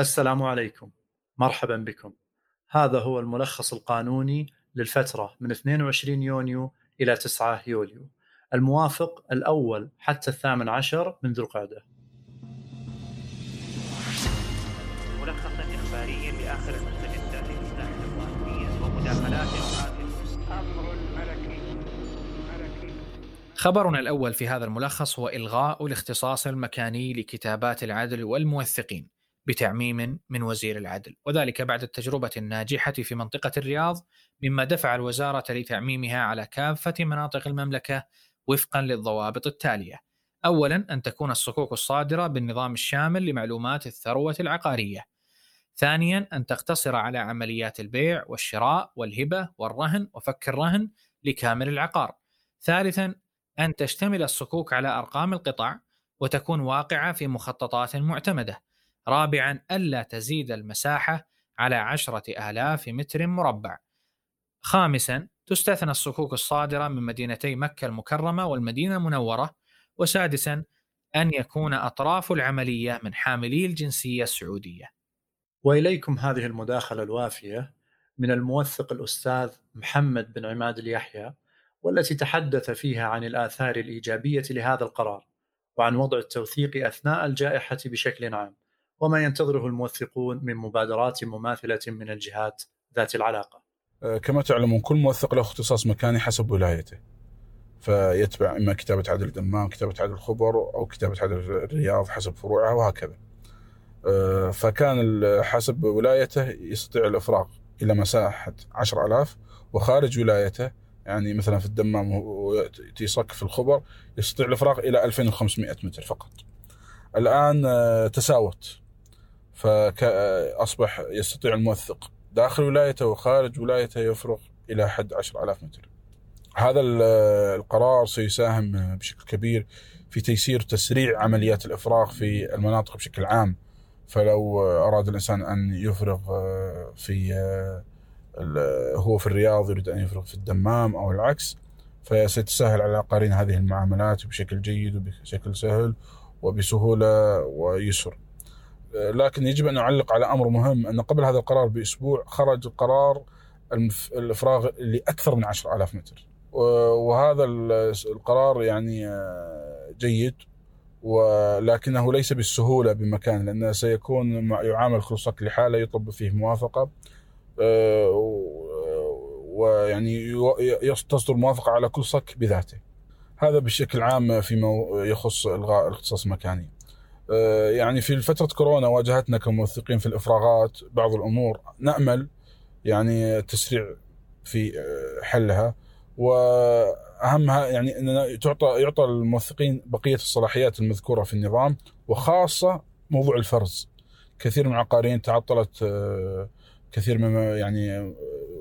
السلام عليكم. مرحبا بكم. هذا هو الملخص القانوني للفترة من 22 يونيو إلى 9 يوليو. الموافق الأول حتى الثامن عشر من ذو القعدة. ملخصا إخباريا لآخر المستجدات ومداخلات أمر ملكي ملكي خبرنا الأول في هذا الملخص هو إلغاء الاختصاص المكاني لكتابات العدل والموثقين. بتعميم من وزير العدل. وذلك بعد التجربة الناجحة في منطقة الرياض مما دفع الوزارة لتعميمها على كافة مناطق المملكة وفقا للضوابط التالية. أولا أن تكون الصكوك الصادرة بالنظام الشامل لمعلومات الثروة العقارية. ثانيا أن تقتصر على عمليات البيع والشراء والهبة والرهن وفك الرهن لكامل العقار. ثالثا أن تشتمل الصكوك على أرقام القطع وتكون واقعة في مخططات معتمدة. رابعا ألا تزيد المساحة على عشرة آلاف متر مربع. خامسا تستثنى الصكوك الصادرة من مدينتي مكة المكرمة والمدينة المنورة. وسادسا أن يكون أطراف العملية من حاملي الجنسية السعودية. وإليكم هذه المداخلة الوافية من الموثق الأستاذ محمد بن عماد اليحيى والتي تحدث فيها عن الآثار الإيجابية لهذا القرار وعن وضع التوثيق أثناء الجائحة بشكل عام. وما ينتظره الموثقون من مبادرات مماثلة من الجهات ذات العلاقة آه، كما تعلمون كل موثق له اختصاص مكاني حسب ولايته فيتبع إما كتابة عدل الدمام، كتابة عدل الخبر أو كتابة عدل الرياض حسب فروعها وهكذا. آه، فكان حسب ولايته يستطيع الإفراغ إلى مساحة 10000 وخارج ولايته يعني مثلا في الدمام يصك في الخبر يستطيع الإفراغ إلى 2500 متر فقط. الآن آه، تساوت فاصبح يستطيع الموثق داخل ولايته وخارج ولايته يفرغ إلى حد 10000 متر. هذا ال- القرار سيساهم بشكل كبير في تيسير تسريع عمليات الإفراغ في المناطق بشكل عام فلو أراد الإنسان أن يفرغ في هو في الرياض يريد أن يفرغ في الدمام أو العكس فستسهل على العقارين هذه المعاملات بشكل جيد وبشكل سهل وبسهولة ويسر. لكن يجب أن نعلق على أمر مهم أن قبل هذا القرار بأسبوع خرج قرار الإفراغ لأكثر من 10000 متر. وهذا ال- القرار يعني آه، جيد ولكنه ليس بالسهولة بمكان لأنه سيكون يعامل كل صك لحالة يطلب فيه موافقة آه، ويعني تصدر موافقة على كل صك بذاته. هذا بشكل عام فيما يخص إلغاء الاختصاص المكاني. آه، يعني في فترة كورونا واجهتنا كموثقين في الإفراغات بعض الأمور نأمل يعني تسريع في آه، حلها واهمها يعني ان تعطى يعطى الموثقين بقية الصلاحيات المذكورة في النظام وخاصة موضوع الفرز كثير من العقاريين تعطلت آه، كثير من يعني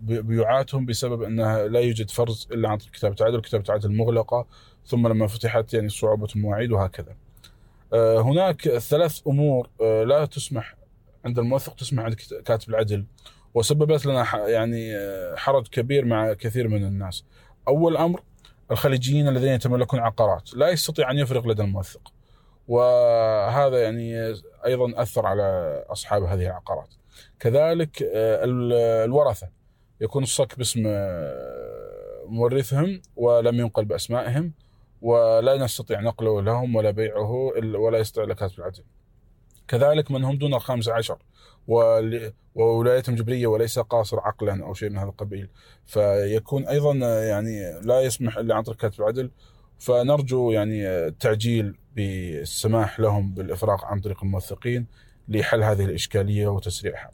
بيوعاتهم بسبب إنها لا يوجد فرز إلا عن طريق كتابة عدل كتابة عدل مغلقة ثم لما فتحت يعني صعوبة المواعيد وهكذا. آه، هناك ثلاث أمور آه، لا تسمح عند الموثق تسمح عند كاتب العدل وسببت لنا يعني آه، حرج كبير مع كثير من الناس. أول أمر الخليجيين الذين يتملكون عقارات لا يستطيع أن يفرغ لدى الموثق. وهذا يعني أيضا أثر على أصحاب هذه العقارات. كذلك ال- الورثه يكون الصك باسم مورثهم ولم ينقل بأسمائهم ولا نستطيع نقله لهم ولا بيعه إلا- ولا كاتب العدل. كذلك من هم دون الخامس عشر ول- وولايتهم جبرية وليس قاصر عقلا أو شيء من هذا القبيل فيكون أيضا يعني لا يسمح إلا عن طريق كاتب العدل فنرجو يعني التعجيل بالسماح لهم بالإفراغ عن طريق الموثقين لحل هذه الإشكالية وتسريعها.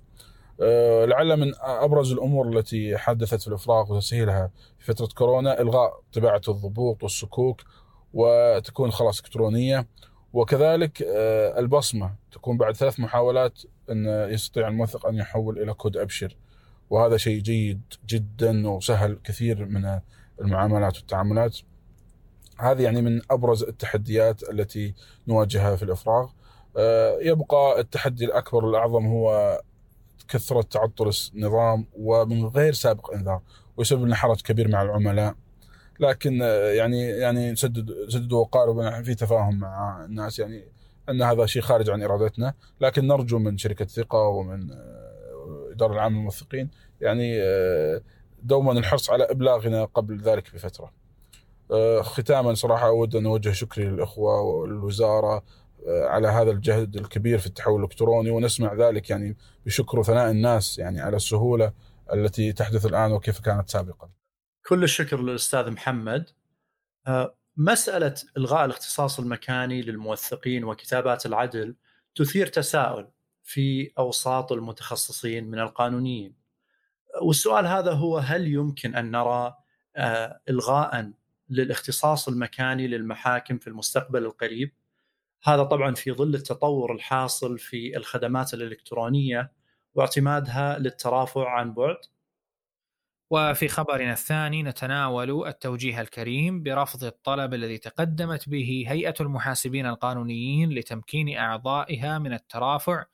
أه، لعل من أبرز الأمور التي حدثت في الافراغ وتسهيلها في فترة كورونا إلغاء طباعه الضبوط والسكوك وتكون خلاص إلكترونية. وكذلك أه، البصمة تكون بعد ثلاث محاولات إن يستطيع الموثق أن يحول إلى كود أبشر. وهذا شيء جيد جدا وسهل كثير من المعاملات والتعاملات. هذه يعني من أبرز التحديات التي نواجهها في الافراغ أه، يبقى التحدي الأكبر والأعظم هو كثرة تعطل النظام ومن غير سابق إنذار ويسبب لنا حرج كبير مع العملاء لكن آه، يعني يعني سدد وقارب في تفاهم مع الناس يعني أن هذا شيء خارج عن إرادتنا لكن نرجو من شركة ثقة ومن آه، الاداره العامة للموثقين يعني آه، دوما الحرص على إبلاغنا قبل ذلك بفترة. آه، ختاما صراحة أود أن أوجه شكري للإخوة والوزارة على هذا الجهد الكبير في التحول الإلكتروني ونسمع ذلك يعني بشكر وثناء الناس يعني على السهولة التي تحدث الآن وكيف كانت سابقا. كل الشكر للأستاذ محمد مسألة إلغاء الاختصاص المكاني للموثقين وكتابات العدل تثير تساؤل في أوساط المتخصصين من القانونيين. والسؤال هذا هو هل يمكن أن نرى آه، الغاء للاختصاص المكاني للمحاكم في المستقبل القريب؟ هذا طبعا في ظل التطور الحاصل في الخدمات الإلكترونية واعتمادها للترافع عن بعد. وفي خبرنا الثاني نتناول التوجيه الكريم برفض الطلب الذي تقدمت به هيئة المحاسبين القانونيين لتمكين أعضائها من الترافع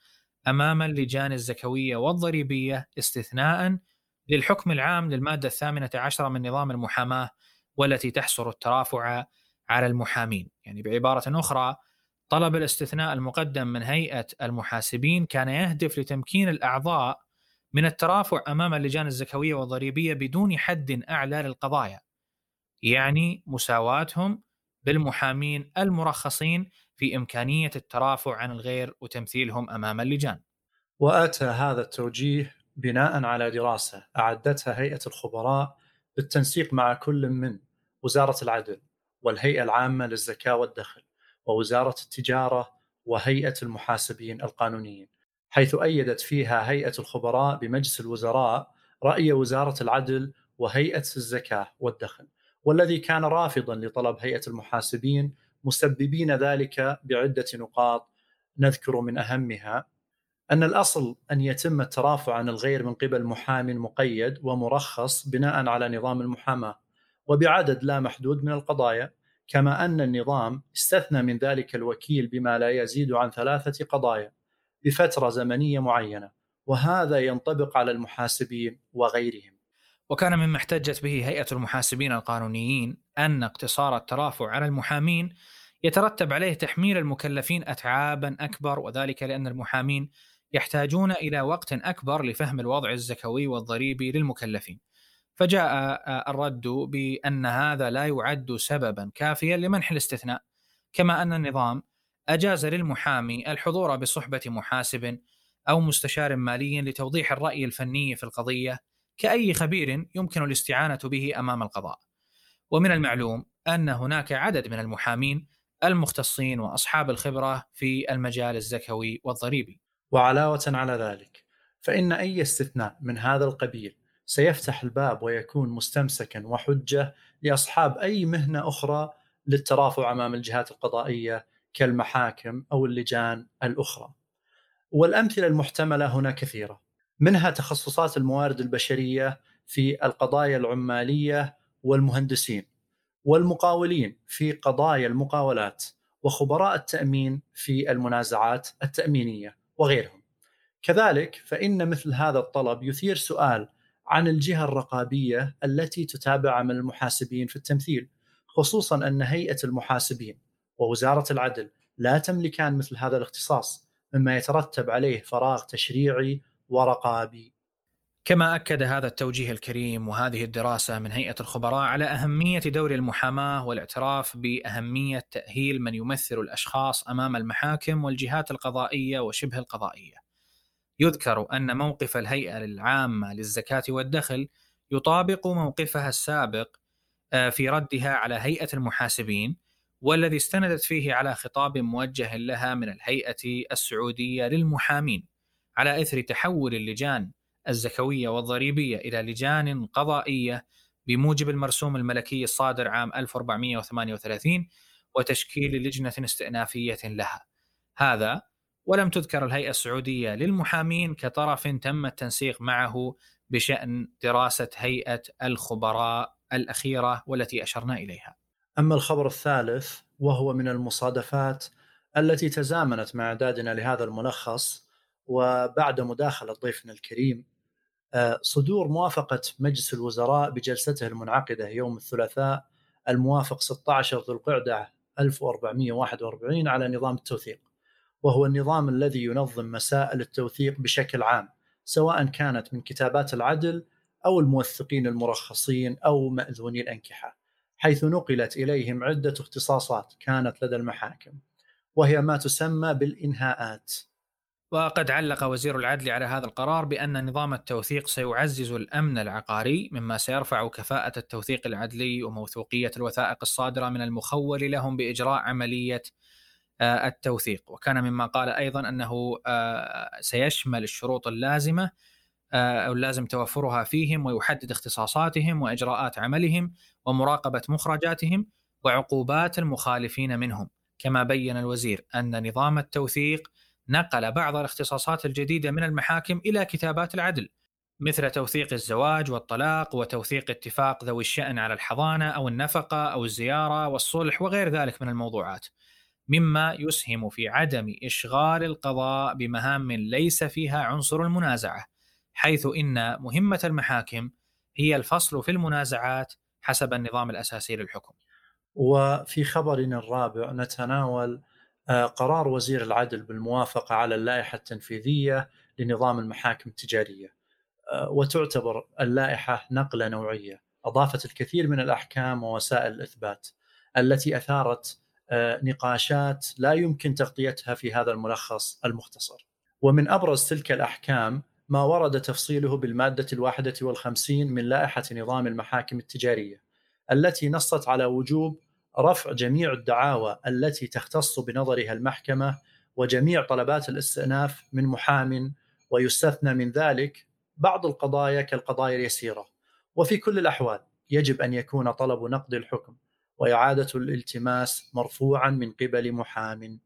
أمام اللجان الزكوية والضريبية استثناء للحكم العام للمادة الثامنة عشرة من نظام المحاماة والتي تحصر الترافع على المحامين. يعني بعبارة أخرى طلب الاستثناء المقدم من هيئة المحاسبين كان يهدف لتمكين الأعضاء من الترافع أمام اللجان الزكوية والضريبية بدون حد أعلى للقضايا. يعني مساواتهم بالمحامين المرخصين في إمكانية الترافع عن الغير وتمثيلهم أمام اللجان. وأتى هذا التوجيه بناء على دراسة أعدتها هيئة الخبراء بالتنسيق مع كل من وزارة العدل والهيئة العامة للزكاة والدخل ووزارة التجارة وهيئة المحاسبين القانونيين. حيث أيدت فيها هيئة الخبراء بمجلس الوزراء رأي وزارة العدل وهيئة الزكاة والدخل والذي كان رافضا لطلب هيئة المحاسبين مسببين ذلك بعدة نقاط نذكر من أهمها أن الأصل أن يتم الترافع عن الغير من قبل محام مقيد ومرخص بناء على نظام المحاماة وبعدد لا محدود من القضايا كما أن النظام استثنى من ذلك الوكيل بما لا يزيد عن ثلاثة قضايا بفترة زمنية معينة وهذا ينطبق على المحاسبين وغيرهم. وكان مما احتجت به هيئة المحاسبين القانونيين أن اقتصار الترافع على المحامين يترتب عليه تحميل المكلفين اتعابا أكبر وذلك لأن المحامين يحتاجون إلى وقت أكبر لفهم الوضع الزكوي والضريبي للمكلفين. فجاء الرد بأن هذا لا يعد سببا كافيا لمنح الاستثناء كما أن النظام أجاز للمحامي الحضور بصحبة محاسب أو مستشار مالي لتوضيح الرأي الفني في القضية كأي خبير يمكن الاستعانة به أمام القضاء. ومن المعلوم أن هناك عدد من المحامين المختصين وأصحاب الخبرة في المجال الزكوي والضريبي. وعلاوة على ذلك فإن أي استثناء من هذا القبيل سيفتح الباب ويكون مستمسكا وحجة لأصحاب أي مهنة أخرى للترافع أمام الجهات القضائية كالمحاكم أو اللجان الأخرى. والأمثلة المحتملة هنا كثيرة، منها تخصصات الموارد البشرية في القضايا العمالية والمهندسين، والمقاولين في قضايا المقاولات، وخبراء التأمين في المنازعات التأمينية وغيرهم. كذلك فإن مثل هذا الطلب يثير سؤال عن الجهة الرقابية التي تتابع عمل المحاسبين في التمثيل، خصوصا أن هيئة المحاسبين ووزارة العدل لا تملكان مثل هذا الاختصاص مما يترتب عليه فراغ تشريعي ورقابي. كما أكد هذا التوجيه الكريم وهذه الدراسة من هيئة الخبراء على أهمية دور المحاماة والاعتراف بأهمية تأهيل من يمثل الأشخاص أمام المحاكم والجهات القضائية وشبه القضائية. يذكر أن موقف الهيئة العامة للزكاة والدخل يطابق موقفها السابق آه، في ردها على هيئة المحاسبين والذي استندت فيه على خطاب موجه لها من الهيئة السعودية للمحامين على إثر تحول اللجان الزكوية والضريبية إلى لجان قضائية بموجب المرسوم الملكي الصادر عام 1438 وتشكيل لجنة استئنافية لها. هذا ولم تذكر الهيئة السعودية للمحامين كطرف تم التنسيق معه بشأن دراسة هيئة الخبراء الأخيرة والتي أشرنا إليها. أما الخبر الثالث وهو من المصادفات التي تزامنت مع إعدادنا لهذا الملخص وبعد مداخلة ضيفنا الكريم آه، صدور موافقة مجلس الوزراء بجلسته المنعقدة يوم الثلاثاء الموافق 16 ذو القعدة 1441 على نظام التوثيق وهو النظام الذي ينظم مسائل التوثيق بشكل عام سواء كانت من كتابات العدل أو الموثقين المرخصين أو مأذوني الأنكحة حيث نقلت إليهم عدة اختصاصات كانت لدى المحاكم وهي ما تسمى بالإنهاءات. وقد علق وزير العدل على هذا القرار بأن نظام التوثيق سيعزز الأمن العقاري مما سيرفع كفاءة التوثيق العدلي وموثوقية الوثائق الصادرة من المخول لهم بإجراء عملية التوثيق. وكان مما قال أيضا أنه آه، سيشمل الشروط اللازمة آه، أو اللازم توفرها فيهم ويحدد اختصاصاتهم وإجراءات عملهم ومراقبة مخرجاتهم وعقوبات المخالفين منهم. كما بين الوزير أن نظام التوثيق نقل بعض الاختصاصات الجديدة من المحاكم إلى كتابات العدل مثل توثيق الزواج والطلاق وتوثيق اتفاق ذوي الشأن على الحضانة أو النفقة أو الزيارة والصلح وغير ذلك من الموضوعات. مما يسهم في عدم إشغال القضاء بمهام ليس فيها عنصر المنازعة حيث إن مهمة المحاكم هي الفصل في المنازعات حسب النظام الأساسي للحكم. وفي خبرنا الرابع نتناول آه، قرار وزير العدل بالموافقة على اللائحة التنفيذية لنظام المحاكم التجارية. آه، وتعتبر اللائحة نقلة نوعية أضافت الكثير من الأحكام ووسائل الإثبات التي أثارت نقاشات لا يمكن تغطيتها في هذا الملخص المختصر. ومن أبرز تلك الأحكام ما ورد تفصيله بالمادة الواحدة والخمسين من لائحة نظام المحاكم التجارية التي نصت على وجوب رفع جميع الدعاوى التي تختص بنظرها المحكمة وجميع طلبات الاستئناف من محام ويستثنى من ذلك بعض القضايا كالقضايا اليسيرة. وفي كل الأحوال يجب أن يكون طلب نقد الحكم. وإعادة الالتماس مرفوعا من قبل محام.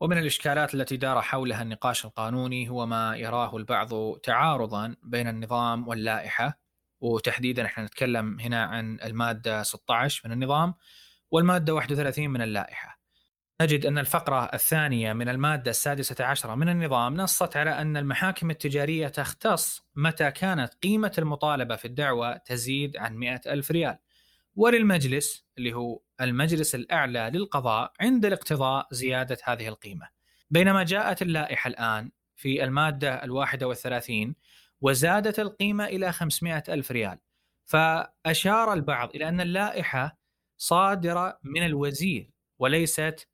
ومن الإشكالات التي دار حولها النقاش القانوني هو ما يراه البعض تعارضا بين النظام واللائحة وتحديدا إحنا نتكلم هنا عن المادة 16 من النظام والمادة 31 من اللائحة. نجد أن الفقرة الثانية من المادة السادسة عشرة من النظام نصت على أن المحاكم التجارية تختص متى كانت قيمة المطالبة في الدعوة تزيد عن مئة ألف ريال. وللمجلس اللي هو المجلس الأعلى للقضاء عند الاقتضاء زيادة هذه القيمة. بينما جاءت اللائحة الآن في المادة الواحدة والثلاثين وزادت القيمة إلى 500 ألف ريال. فأشار البعض إلى أن اللائحة صادرة من الوزير وليست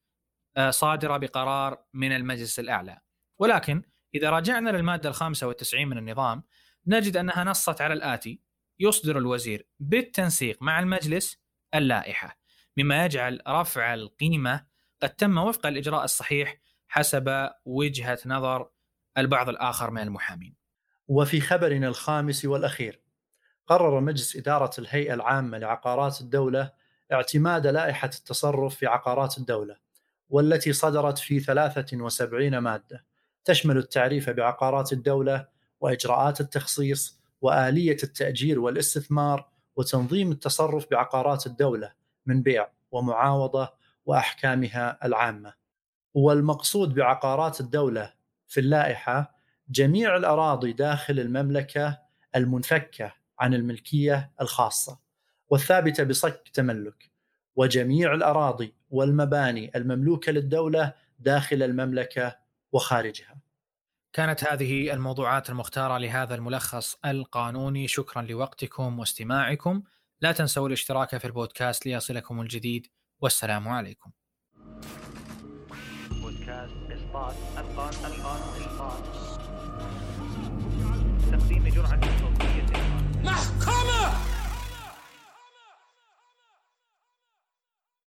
آه، صادرة بقرار من المجلس الأعلى. ولكن إذا رجعنا للمادة الخامسة والتسعين من النظام نجد أنها نصت على الآتي يصدر الوزير بالتنسيق مع المجلس اللائحة مما يجعل رفع القيمة قد تم وفق الإجراء الصحيح حسب وجهة نظر البعض الآخر من المحامين. وفي خبرنا الخامس والأخير قرر مجلس إدارة الهيئة العامة لعقارات الدولة اعتماد لائحة التصرف في عقارات الدولة والتي صدرت في 73 مادة تشمل التعريف بعقارات الدولة وإجراءات التخصيص وآلية التأجير والاستثمار وتنظيم التصرف بعقارات الدولة من بيع ومعاوضة وأحكامها العامة. والمقصود بعقارات الدولة في اللائحة جميع الأراضي داخل المملكة المنفكة عن الملكية الخاصة والثابتة بصك تملك وجميع الأراضي والمباني المملوكة للدولة داخل المملكة وخارجها. كانت هذه الموضوعات المختارة لهذا الملخص القانوني. شكرا لوقتكم واستماعكم. لا تنسوا الاشتراك في البودكاست ليصلكم الجديد. والسلام عليكم. تقديم جرعة صوتية محكوم!